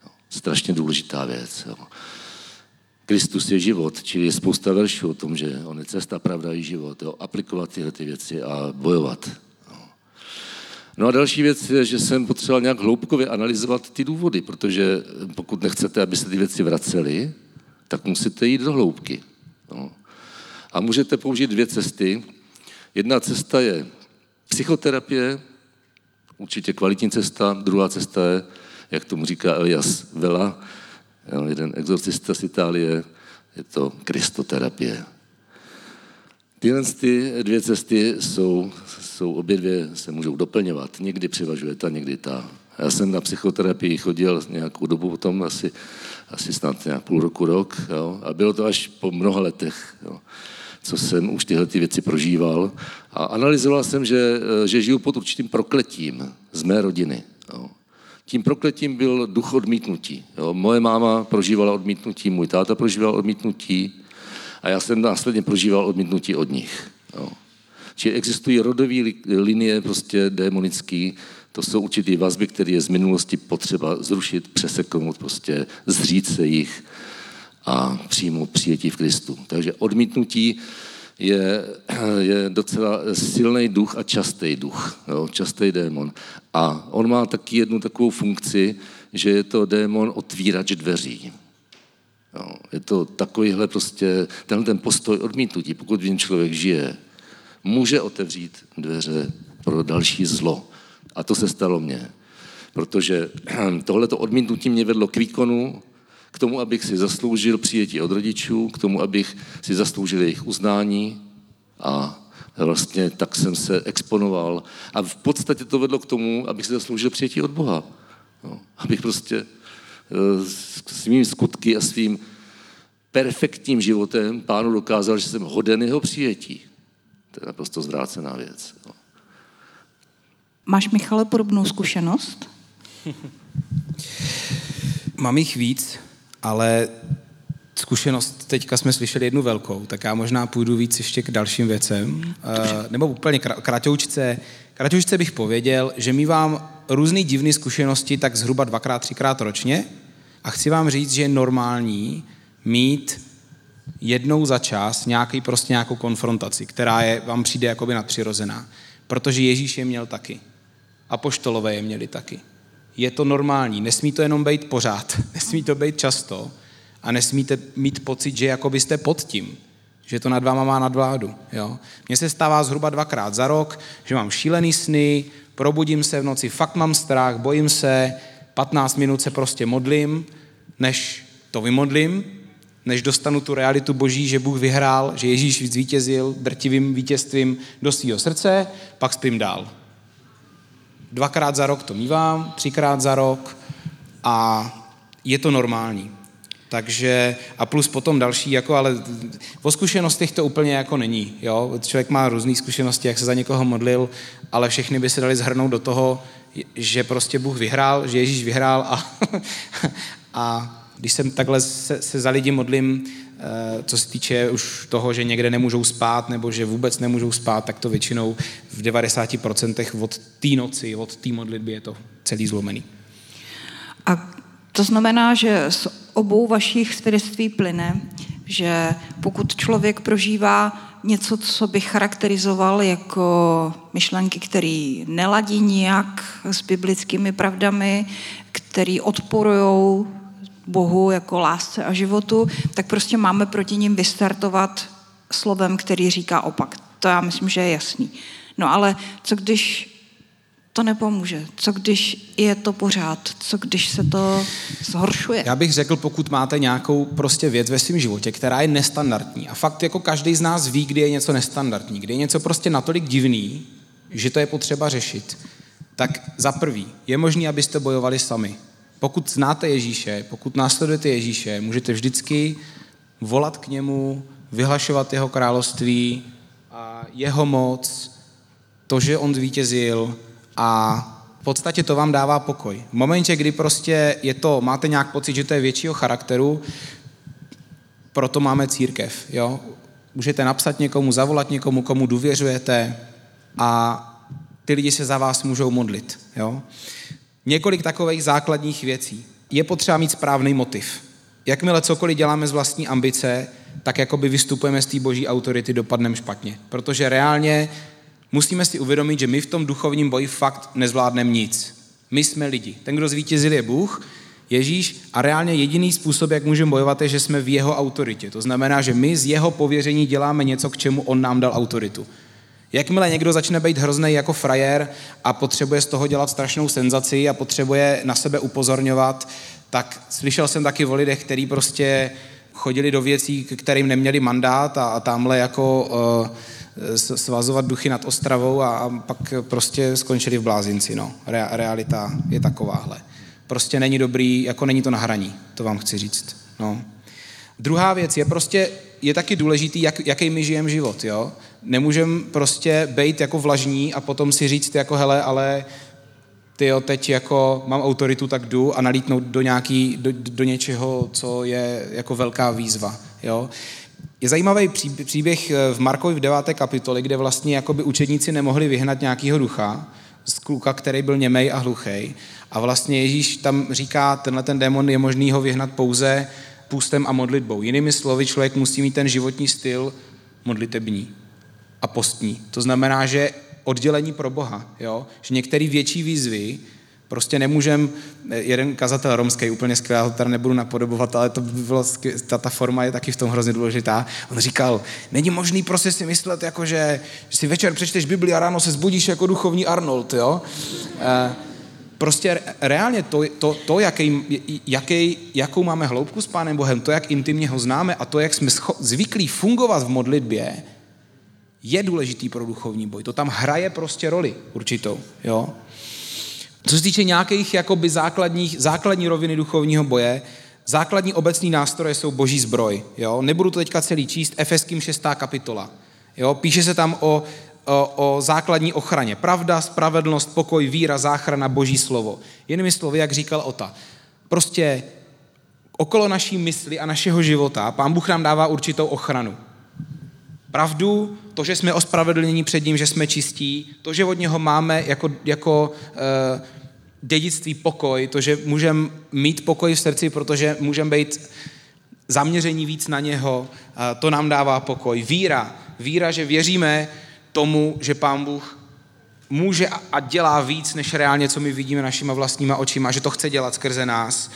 Jo. Strašně důležitá věc. Jo. Kristus je život, čili je spousta veršů o tom, že on je cesta, pravda i život. Jo. Aplikovat tyhle ty věci a bojovat. No a další věc je, že jsem potřeboval nějak hloubkově analyzovat ty důvody, protože pokud nechcete, aby se ty věci vracely, tak musíte jít do hloubky. No. A můžete použít dvě cesty. Jedna cesta je psychoterapie, určitě kvalitní cesta, druhá cesta je, jak tomu říká Elias Vela, jeden exorcista z Itálie, je to kristoterapie. Tyhle ty dvě cesty jsou, jsou obě dvě, se můžou doplňovat. Někdy převažuje ta, někdy ta. Já jsem na psychoterapii chodil nějakou dobu potom, asi, asi snad nějak půl roku, rok. Jo? A bylo to až po mnoha letech, jo? co jsem už tyhle ty věci prožíval. A analyzoval jsem, že, že žiju pod určitým prokletím z mé rodiny. Jo? Tím prokletím byl duch odmítnutí. Jo? Moje máma prožívala odmítnutí, můj táta prožíval odmítnutí, a já jsem následně prožíval odmítnutí od nich. Jo. Čili existují rodové linie prostě démonické, to jsou určitý vazby, které je z minulosti potřeba zrušit, přeseknout, prostě zřít se jich a přijmout přijetí v Kristu. Takže odmítnutí je, je docela silný duch a častý duch, jo, častý démon. A on má taky jednu takovou funkci, že je to démon otvírač dveří. Jo, je to takovýhle prostě, tenhle ten postoj odmítnutí, pokud v něm člověk žije, může otevřít dveře pro další zlo. A to se stalo mně. Protože (clears throat) tohleto odmítnutí mě vedlo k výkonu, k tomu, abych si zasloužil přijetí od rodičů, k tomu, abych si zasloužil jejich uznání a vlastně tak jsem se exponoval. A v podstatě to vedlo k tomu, abych si zasloužil přijetí od Boha. No, abych prostě svými skutky a svým perfektním životem pánu dokázal, že jsem hoden jeho přijetí. To je naprosto zvrácená věc. No. Máš, Michale, podobnou zkušenost? (laughs) Mám jich víc, ale zkušenost, teďka jsme slyšeli jednu velkou, tak já možná půjdu víc ještě k dalším věcem. Dobře. Uh, nebo úplně kratoučce. Kratoučce bych pověděl, že my vám různé divné zkušenosti tak zhruba dvakrát, třikrát ročně a chci vám říct, že je normální mít jednou za čas nějaký, prostě nějakou konfrontaci, která je, vám přijde jakoby nadpřirozená. Protože Ježíš je měl taky. A poštolové je měli taky. Je to normální, nesmí to jenom být pořád, (laughs) nesmí to být často, A nesmíte mít pocit, že jako byste pod tím, že to nad váma má nadvládu. Jo? Mně se stává zhruba dvakrát za rok, že mám šílený sny, probudím se v noci, fakt mám strach, bojím se, 15 minut se prostě modlím, než to vymodlím, než dostanu tu realitu boží, že Bůh vyhrál, že Ježíš zvítězil drtivým vítězstvím do svého srdce, pak spím dál. Dvakrát za rok to mívám, třikrát za rok a je to normální. Takže a plus potom další, jako, ale o zkušenostech to úplně jako není. Jo? Člověk má různé zkušenosti, jak se za někoho modlil, ale všechny by se dali zhrnout do toho, že prostě Bůh vyhrál, že Ježíš vyhrál a, (laughs) a když jsem takhle se, se za lidi modlím, eh, co se týče už toho, že někde nemůžou spát nebo že vůbec nemůžou spát, tak to většinou v 90% od té noci, od té modlitby je to celý zlomený. A to znamená, že z obou vašich svědectví plyne, že pokud člověk prožívá něco, co by charakterizoval jako myšlenky, které neladí nijak s biblickými pravdami, které odporují Bohu jako lásce a životu, tak prostě máme proti ním vystartovat slovem, který říká opak. To já myslím, že je jasný. No ale co když to nepomůže? Co když je to pořád? Co když se to zhoršuje? Já bych řekl, pokud máte nějakou prostě věc ve svém životě, která je nestandardní a fakt jako každý z nás ví, kdy je něco nestandardní, kdy je něco prostě natolik divný, že to je potřeba řešit, tak za prvý je možné, abyste bojovali sami. Pokud znáte Ježíše, pokud následujete Ježíše, můžete vždycky volat k němu, vyhlašovat jeho království, a jeho moc, to, že on zvítězil a v podstatě to vám dává pokoj. V momentě, kdy prostě je to, máte nějak pocit, že to je většího charakteru, proto máme církev. Jo? Můžete napsat někomu, zavolat někomu, komu důvěřujete a ty lidi se za vás můžou modlit. Jo? Několik takových základních věcí. Je potřeba mít správný motiv. Jakmile cokoliv děláme z vlastní ambice, tak jakoby vystupujeme z té boží autority, dopadneme špatně. Protože reálně musíme si uvědomit, že my v tom duchovním boji fakt nezvládneme nic. My jsme lidi. Ten, kdo zvítězil, je Bůh, Ježíš a reálně jediný způsob, jak můžeme bojovat, je, že jsme v jeho autoritě. To znamená, že my z jeho pověření děláme něco, k čemu on nám dal autoritu. Jakmile někdo začne být hrozný jako frajer a potřebuje z toho dělat strašnou senzaci a potřebuje na sebe upozorňovat, tak slyšel jsem taky o lidech, kteří prostě chodili do věcí, kterým neměli mandát a, a tamhle jako uh, svazovat duchy nad Ostravou a, a pak prostě skončili v blázinci. No. Re, realita je takováhle. Prostě není dobrý, jako není to na hraní, to vám chci říct. No. Druhá věc je prostě, je taky důležitý, jak, jaký my žijeme život, jo. Nemůžeme prostě být jako vlažní a potom si říct jako hele, ale ty jo, teď jako mám autoritu, tak jdu a nalítnout do, nějaký, do, do něčeho, co je jako velká výzva, jo. Je zajímavý příběh v Markovi v 9. kapitoli, kde vlastně jakoby učedníci nemohli vyhnat nějakého ducha, z kluka, který byl němej a hluchý. A vlastně Ježíš tam říká, tenhle ten démon je možný ho vyhnat pouze půstem a modlitbou. Jinými slovy, člověk musí mít ten životní styl modlitební a postní. To znamená, že oddělení pro Boha, jo? že některé větší výzvy prostě nemůžem, jeden kazatel romský, úplně skvělý, tady nebudu napodobovat, ale to by bylo, ta, ta forma je taky v tom hrozně důležitá. On říkal, není možný prostě si myslet, jako že, že si večer přečteš Bibli a ráno se zbudíš jako duchovní Arnold, jo? E, prostě reálně to, to, to jaký, jaký, jakou máme hloubku s Pánem Bohem, to, jak intimně ho známe a to, jak jsme scho- zvyklí fungovat v modlitbě, je důležitý pro duchovní boj. To tam hraje prostě roli určitou. Jo? Co se týče nějakých jakoby základních, základní roviny duchovního boje, základní obecní nástroje jsou boží zbroj. Jo? Nebudu to teďka celý číst, Efeským 6. kapitola. Jo? Píše se tam o o, o základní ochraně. Pravda, spravedlnost, pokoj, víra, záchrana, boží slovo. Jinými slovy, jak říkal Ota. Prostě okolo naší mysli a našeho života pán Bůh nám dává určitou ochranu. Pravdu, to, že jsme ospravedlnění před ním, že jsme čistí, to, že od něho máme jako, jako uh, dědictví pokoj, to, že můžeme mít pokoj v srdci, protože můžeme být zaměření víc na něho, uh, to nám dává pokoj. Víra, víra, že věříme, tomu, že Pán Bůh může a dělá víc, než reálně, co my vidíme našima vlastníma očima, že to chce dělat skrze nás. a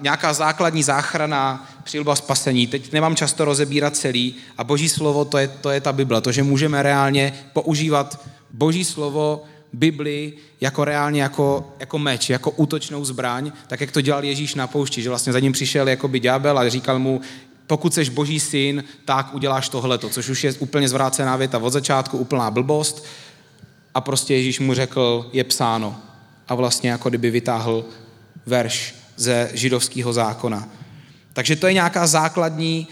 nějaká základní záchrana, přilba spasení. Teď nemám často rozebírat celý a boží slovo to je, to je ta Bible, to, že můžeme reálně používat boží slovo, Bibli jako reálně jako, jako meč, jako útočnou zbraň, tak jak to dělal Ježíš na poušti, že vlastně za ním přišel jako by ďábel a říkal mu, pokud seš boží syn, tak uděláš tohleto, což už je úplně zvrácená věta od začátku, úplná blbost. A prostě Ježíš mu řekl, je psáno. A vlastně jako kdyby vytáhl verš ze židovského zákona. Takže to je nějaká základní,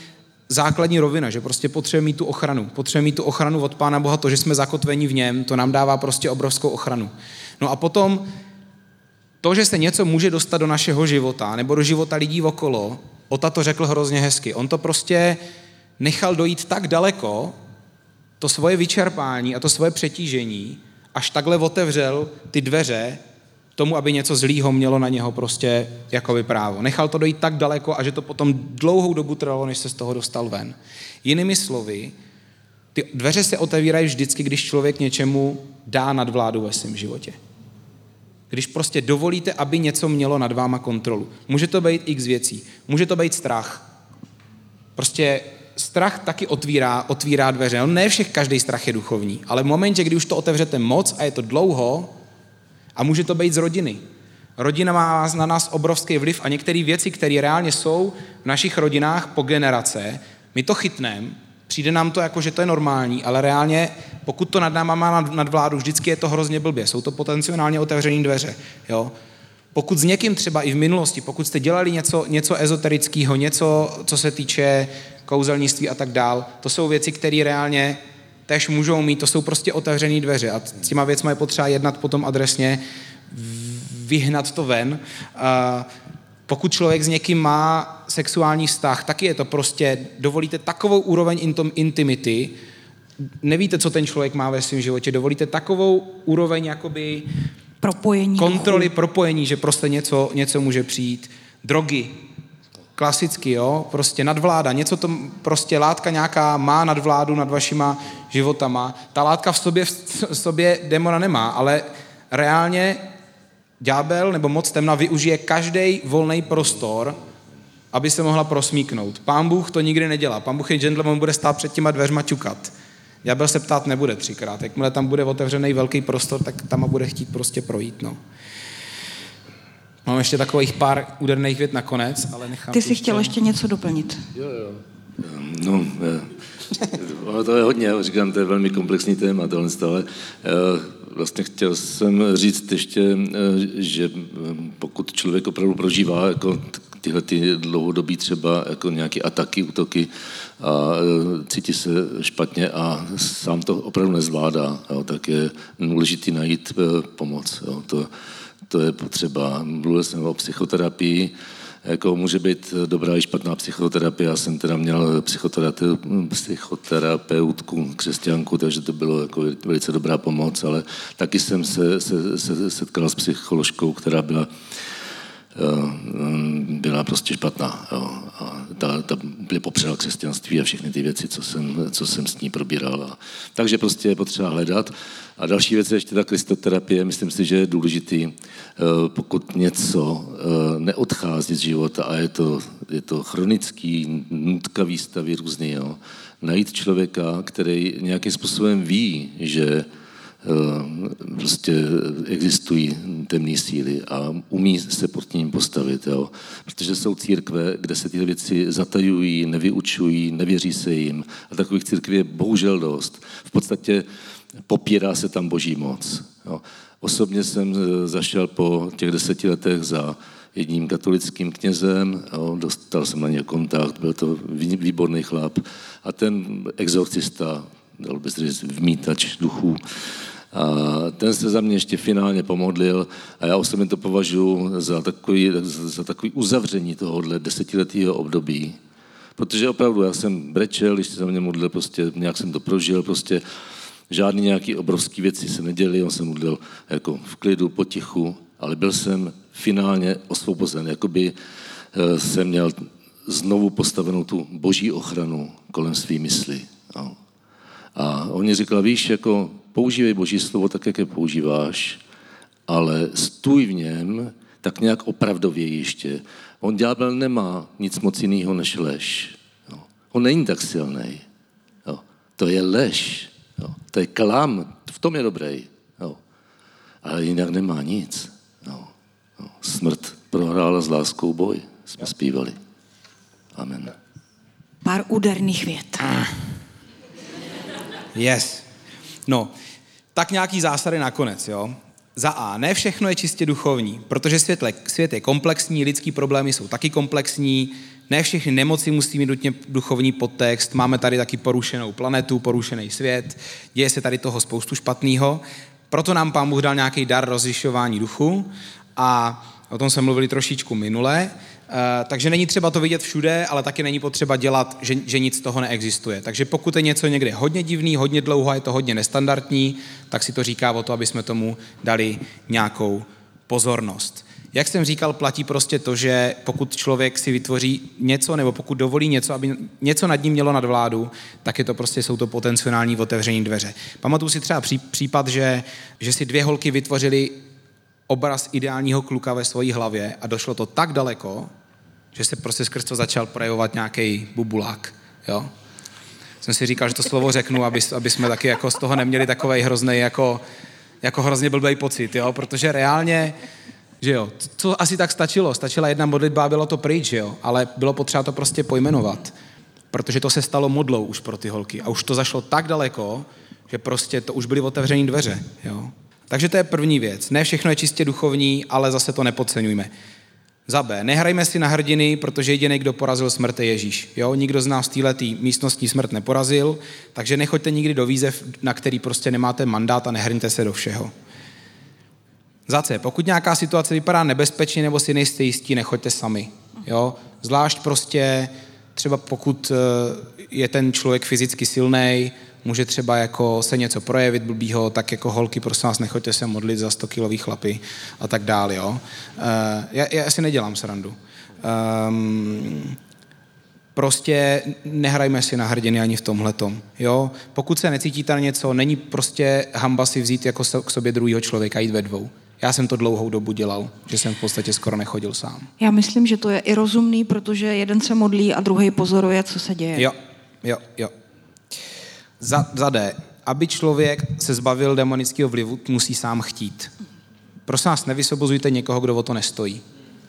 základní rovina, že prostě potřebujeme mít tu ochranu. Potřebujeme mít tu ochranu od Pána Boha, to, že jsme zakotveni v něm, to nám dává prostě obrovskou ochranu. No a potom to, že se něco může dostat do našeho života nebo do života lidí okolo, Ota to řekl hrozně hezky. On to prostě nechal dojít tak daleko, to svoje vyčerpání a to svoje přetížení, až takhle otevřel ty dveře tomu, aby něco zlýho mělo na něho prostě jakoby právo. Nechal to dojít tak daleko a že to potom dlouhou dobu trvalo, než se z toho dostal ven. Jinými slovy, ty dveře se otevírají vždycky, když člověk něčemu dá nadvládu ve svém životě. Když prostě dovolíte, aby něco mělo nad váma kontrolu. Může to být x věcí. Může to být strach. Prostě strach taky otvírá, otvírá dveře. No, ne všech každý strach je duchovní, ale v momentě, kdy už to otevřete moc a je to dlouho, a může to být z rodiny. Rodina má na nás obrovský vliv a některé věci, které reálně jsou v našich rodinách po generace, my to chytneme, přijde nám to jako, že to je normální, ale reálně, pokud to nad náma má nad, nad vládu, vždycky je to hrozně blbě. Jsou to potenciálně otevřené dveře. Jo? Pokud s někým třeba i v minulosti, pokud jste dělali něco, něco ezoterického, něco, co se týče kouzelnictví a tak dál, to jsou věci, které reálně tež můžou mít, to jsou prostě otevřené dveře a s těma věcmi je potřeba jednat potom adresně, vyhnat to ven. A pokud člověk s někým má sexuální vztah, taky je to prostě, dovolíte takovou úroveň intimity, nevíte, co ten člověk má ve svém životě, dovolíte takovou úroveň jakoby propojení. kontroly, propojení, že prostě něco, něco může přijít. Drogy, klasicky, jo, prostě nadvláda, něco to prostě látka nějaká má nadvládu nad vašima životama. Ta látka v sobě, v sobě demona nemá, ale reálně ďábel nebo moc temna využije každý volný prostor, aby se mohla prosmíknout. Pán Bůh to nikdy nedělá. Pán Bůh je gentleman, bude stát před těma dveřma ťukat. Ďábel se ptát nebude třikrát. Jakmile tam bude otevřený velký prostor, tak tam bude chtít prostě projít. No. Mám ještě takových pár úderných vět nakonec, ale nechám... Ty jsi chtěl ještě něco doplnit. Jo, jo. No, ono to je hodně, říkám, to je velmi komplexní téma, tohle, ale vlastně chtěl jsem říct ještě, že pokud člověk opravdu prožívá jako tyhle ty dlouhodobí třeba jako nějaké ataky, útoky a cítí se špatně a sám to opravdu nezvládá, jo, tak je důležitý najít pomoc. Jo, to, to je potřeba. Mluvil jsem o psychoterapii, jako může být dobrá i špatná psychoterapie. Já jsem teda měl psychoterapeutku, křesťanku, takže to bylo jako velice dobrá pomoc, ale taky jsem se, se, se setkal s psycholožkou, která byla byla prostě špatná. Jo. A ta, ta úplně popřela křesťanství a všechny ty věci, co jsem, co jsem s ní probíral. A, takže prostě je potřeba hledat. A další věc je ještě ta kristoterapie. Myslím si, že je důležitý, eh, pokud něco eh, neodchází z života a je to, je to chronický, nutkavý stavy různý, jo. najít člověka, který nějakým způsobem ví, že prostě existují temné síly a umí se pod ním postavit. Jo. Protože jsou církve, kde se tyhle věci zatajují, nevyučují, nevěří se jim. A takových církví je bohužel dost. V podstatě popírá se tam boží moc. Jo. Osobně jsem eh, zašel po těch deseti letech za jedním katolickým knězem, jo, dostal jsem na něj kontakt, byl to výborný chlap a ten exorcista, dal by se říct, vmítač duchů, ten se za mě ještě finálně pomodlil a já osobně to považuji za takový, za takový uzavření tohohle desetiletého období. Protože opravdu já jsem brečel, když se za mě modlil, prostě nějak jsem to prožil, prostě žádný nějaký obrovský věci se neděly, on se modlil jako v klidu, potichu, ale byl jsem finálně osvobozen, jakoby eh, jsem měl znovu postavenou tu boží ochranu kolem svý mysli. No. A on mi říkal, víš, jako používej Boží slovo tak, jak je používáš, ale stůj v něm, tak nějak opravdově ještě. On ďábel nemá nic moc jiného než lež. Jo. On není tak silný. Jo. To je lež. Jo. To je klam. V tom je dobrý. Jo. Ale jinak nemá nic. Jo. Jo. Smrt prohrála s láskou boj. Jsme zpívali. Amen. Pár úderných vět. Yes. No, tak nějaký zásady nakonec, jo. Za A, ne všechno je čistě duchovní, protože svět, svět je komplexní, lidský problémy jsou taky komplexní, ne všechny nemoci musí mít nutně duchovní podtext, máme tady taky porušenou planetu, porušený svět, děje se tady toho spoustu špatného, proto nám pán Bůh dal nějaký dar rozlišování duchu a o tom jsme mluvili trošičku minule, takže není třeba to vidět všude, ale taky není potřeba dělat, že, že nic z toho neexistuje. Takže pokud je něco někde hodně divný, hodně dlouho, je to hodně nestandardní, tak si to říká o to, aby jsme tomu dali nějakou pozornost. Jak jsem říkal, platí prostě to, že pokud člověk si vytvoří něco, nebo pokud dovolí něco, aby něco nad ním mělo nadvládu, tak je to prostě, jsou to potenciální otevření dveře. Pamatuju si třeba případ, že, že si dvě holky vytvořily obraz ideálního kluka ve své hlavě a došlo to tak daleko, že se prostě skrz to začal projevovat nějaký bubulák. Jo? Jsem si říkal, že to slovo řeknu, aby, aby jsme taky jako z toho neměli takový hrozný jako, jako hrozně blbý pocit, jo? protože reálně, že jo, co asi tak stačilo, stačila jedna modlitba a bylo to pryč, jo? ale bylo potřeba to prostě pojmenovat, protože to se stalo modlou už pro ty holky a už to zašlo tak daleko, že prostě to už byly otevřené dveře. Jo? Takže to je první věc. Ne všechno je čistě duchovní, ale zase to nepodceňujme. Za B. Nehrajme si na hrdiny, protože jediný, kdo porazil smrt, je Ježíš. Jo? Nikdo z nás v této místnosti smrt neporazil, takže nechoďte nikdy do výzev, na který prostě nemáte mandát a nehrňte se do všeho. Za C. Pokud nějaká situace vypadá nebezpečně nebo si nejste jistí, nechoďte sami. Jo? Zvlášť prostě třeba pokud eh, je ten člověk fyzicky silný, může třeba jako se něco projevit blbýho, tak jako holky, prosím vás, nechoďte se modlit za 100 kilový chlapy a tak dále, jo. Uh, já, já si nedělám srandu. Um, prostě nehrajme si na hrdiny ani v tomhletom. Jo? Pokud se necítíte na něco, není prostě hamba si vzít jako k sobě druhého člověka, jít ve dvou. Já jsem to dlouhou dobu dělal, že jsem v podstatě skoro nechodil sám. Já myslím, že to je i rozumný, protože jeden se modlí a druhý pozoruje, co se děje. Jo, jo, jo. Za, za D. Aby člověk se zbavil demonického vlivu, musí sám chtít. Prosím vás, nevysobozujte někoho, kdo o to nestojí,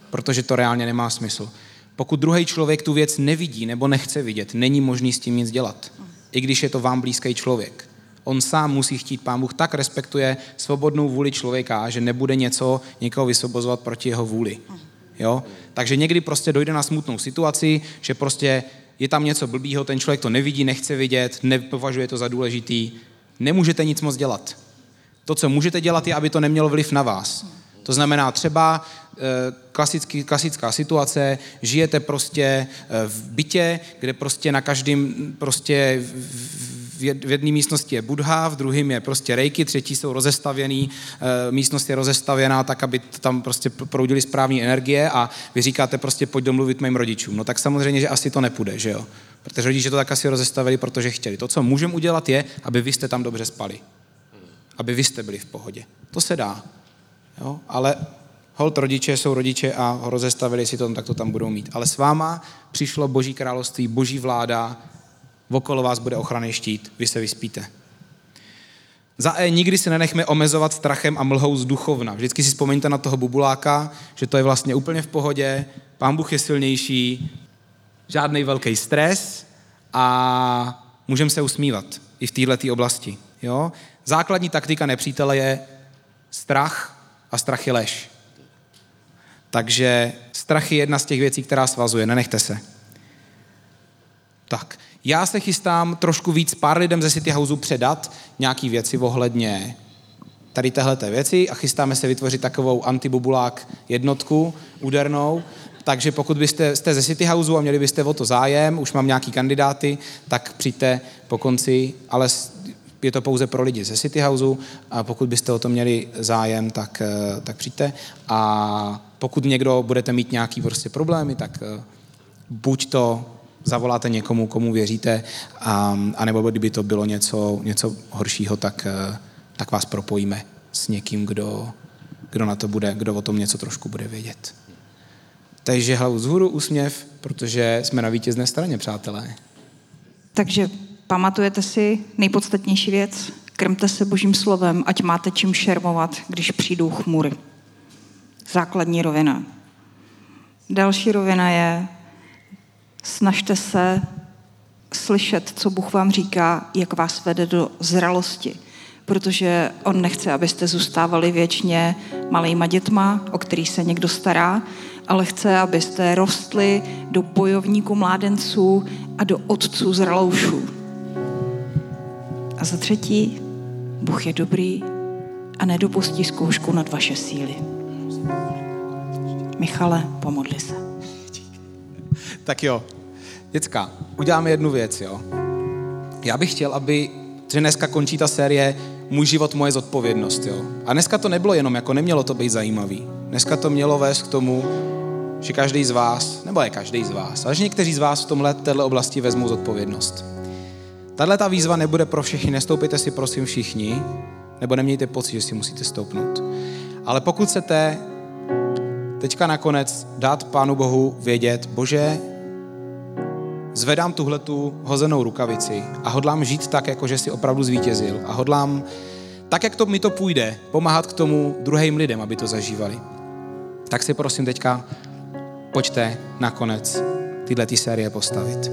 protože to reálně nemá smysl. Pokud druhý člověk tu věc nevidí nebo nechce vidět, není možný s tím nic dělat. I když je to vám blízký člověk. On sám musí chtít. Pán Bůh tak respektuje svobodnou vůli člověka, že nebude něco někoho vysobozovat proti jeho vůli. Jo? Takže někdy prostě dojde na smutnou situaci, že prostě je tam něco blbýho, ten člověk to nevidí, nechce vidět, nepovažuje to za důležitý, nemůžete nic moc dělat. To, co můžete dělat, je, aby to nemělo vliv na vás. To znamená třeba eh, klasický, klasická situace, žijete prostě eh, v bytě, kde prostě na každém prostě v jedné místnosti je Budha, v druhém je prostě rejky, třetí jsou rozestavěný, eh, místnost je rozestavěná tak, aby tam prostě proudily správné energie a vy říkáte prostě pojď domluvit mým rodičům. No tak samozřejmě, že asi to nepůjde, že jo? Protože rodiče to tak asi rozestavili, protože chtěli. To, co můžeme udělat, je, aby vy jste tam dobře spali. Aby vy jste byli v pohodě. To se dá. Jo? Ale hold rodiče jsou rodiče a rozestavili si to, tak to tam budou mít. Ale s váma přišlo boží království, boží vláda, okolo vás bude ochranný štít, vy se vyspíte. Za E, nikdy se nenechme omezovat strachem a mlhou z duchovna. Vždycky si vzpomeňte na toho bubuláka, že to je vlastně úplně v pohodě, pán Bůh je silnější, žádný velký stres a můžeme se usmívat i v této oblasti. Jo? Základní taktika nepřítele je strach a strach je lež. Takže strach je jedna z těch věcí, která svazuje. Nenechte se. Tak, já se chystám trošku víc pár lidem ze City Houseu předat nějaký věci ohledně tady téhleté věci a chystáme se vytvořit takovou antibubulák jednotku údernou, takže pokud byste jste ze City Houseu a měli byste o to zájem, už mám nějaký kandidáty, tak přijďte po konci, ale je to pouze pro lidi ze City Houseu a pokud byste o to měli zájem, tak, eh, tak přijďte. A pokud někdo budete mít nějaký prostě problémy, tak eh, buď to zavoláte někomu, komu věříte, a, anebo kdyby to bylo něco, něco horšího, tak, eh, tak vás propojíme s někým, kdo, kdo na to bude, kdo o tom něco trošku bude vědět. Takže hlavu vzhůru, úsměv, protože jsme na vítězné straně, přátelé. Takže pamatujete si nejpodstatnější věc? Krmte se božím slovem, ať máte čím šermovat, když přijdou chmury. Základní rovina. Další rovina je, snažte se slyšet, co Bůh vám říká, jak vás vede do zralosti. Protože On nechce, abyste zůstávali věčně malýma dětma, o který se někdo stará, ale chce, abyste rostli do bojovníků mládenců a do otců zraloušů. A za třetí, Bůh je dobrý a nedopustí zkoušku nad vaše síly. Michale, pomodli se. Tak jo, děcka, uděláme jednu věc, jo. Já bych chtěl, aby, že dneska končí ta série Můj život, moje zodpovědnost, jo. A dneska to nebylo jenom, jako nemělo to být zajímavý. Dneska to mělo vést k tomu, že každý z vás, nebo je každý z vás, ale že někteří z vás v tomhle této oblasti vezmou zodpovědnost. Tahle ta výzva nebude pro všechny, nestoupíte si prosím všichni, nebo nemějte pocit, že si musíte stoupnout. Ale pokud chcete teďka nakonec dát Pánu Bohu vědět, Bože, zvedám tuhle tu hozenou rukavici a hodlám žít tak, jako že si opravdu zvítězil a hodlám tak, jak to mi to půjde, pomáhat k tomu druhým lidem, aby to zažívali. Tak si prosím teďka pojďte nakonec tyhle ty série postavit.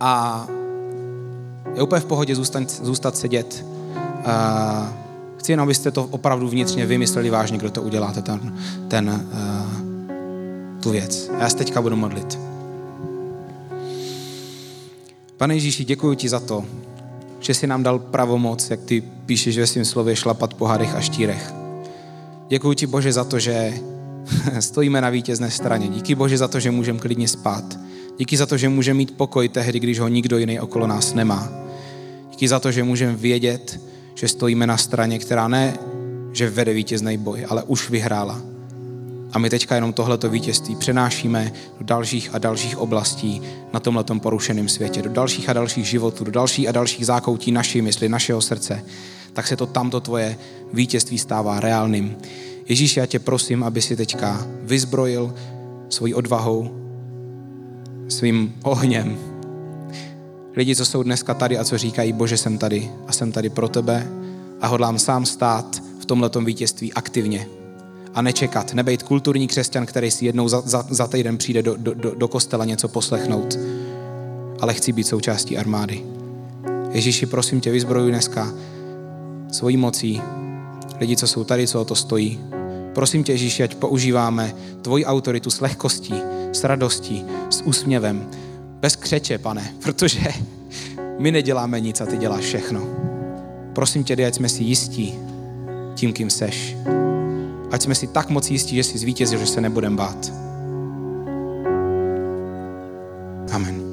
A je úplně v pohodě zůstat, zůstat sedět. A chci jenom, abyste to opravdu vnitřně vymysleli vážně, kdo to uděláte, ten, ten, uh, tu věc. Já se teďka budu modlit. Pane Ježíši, děkuji ti za to, že jsi nám dal pravomoc, jak ty píšeš ve svém slově, šlapat po hadech a štírech. Děkuji ti, Bože, za to, že (laughs) stojíme na vítězné straně. Díky Bože za to, že můžeme klidně spát. Díky za to, že můžeme mít pokoj tehdy, když ho nikdo jiný okolo nás nemá. Díky za to, že můžeme vědět, že stojíme na straně, která ne, že vede vítězný boj, ale už vyhrála. A my teďka jenom tohleto vítězství přenášíme do dalších a dalších oblastí na tomhletom porušeném světě, do dalších a dalších životů, do dalších a dalších zákoutí naší mysli, našeho srdce. Tak se to tamto tvoje vítězství stává reálným. Ježíš, já tě prosím, aby si teďka vyzbrojil svojí odvahou, svým ohněm. Lidi, co jsou dneska tady a co říkají, bože, jsem tady a jsem tady pro tebe a hodlám sám stát v tomhletom vítězství aktivně a nečekat, nebejt kulturní křesťan, který si jednou za, za, za týden přijde do, do, do, do kostela něco poslechnout, ale chci být součástí armády. Ježíši, prosím tě, vyzbrojuj dneska svojí mocí lidi, co jsou tady, co o to stojí. Prosím tě, Ježíši, ať používáme tvoji autoritu s lehkostí, s radostí, s úsměvem, bez křeče, pane, (laughs) protože my neděláme nic a ty děláš všechno. Prosím tě, ať jsme si jistí tím, kým seš ať jsme si tak moc jistí, že jsi zvítězil, že se nebudem bát. Amen.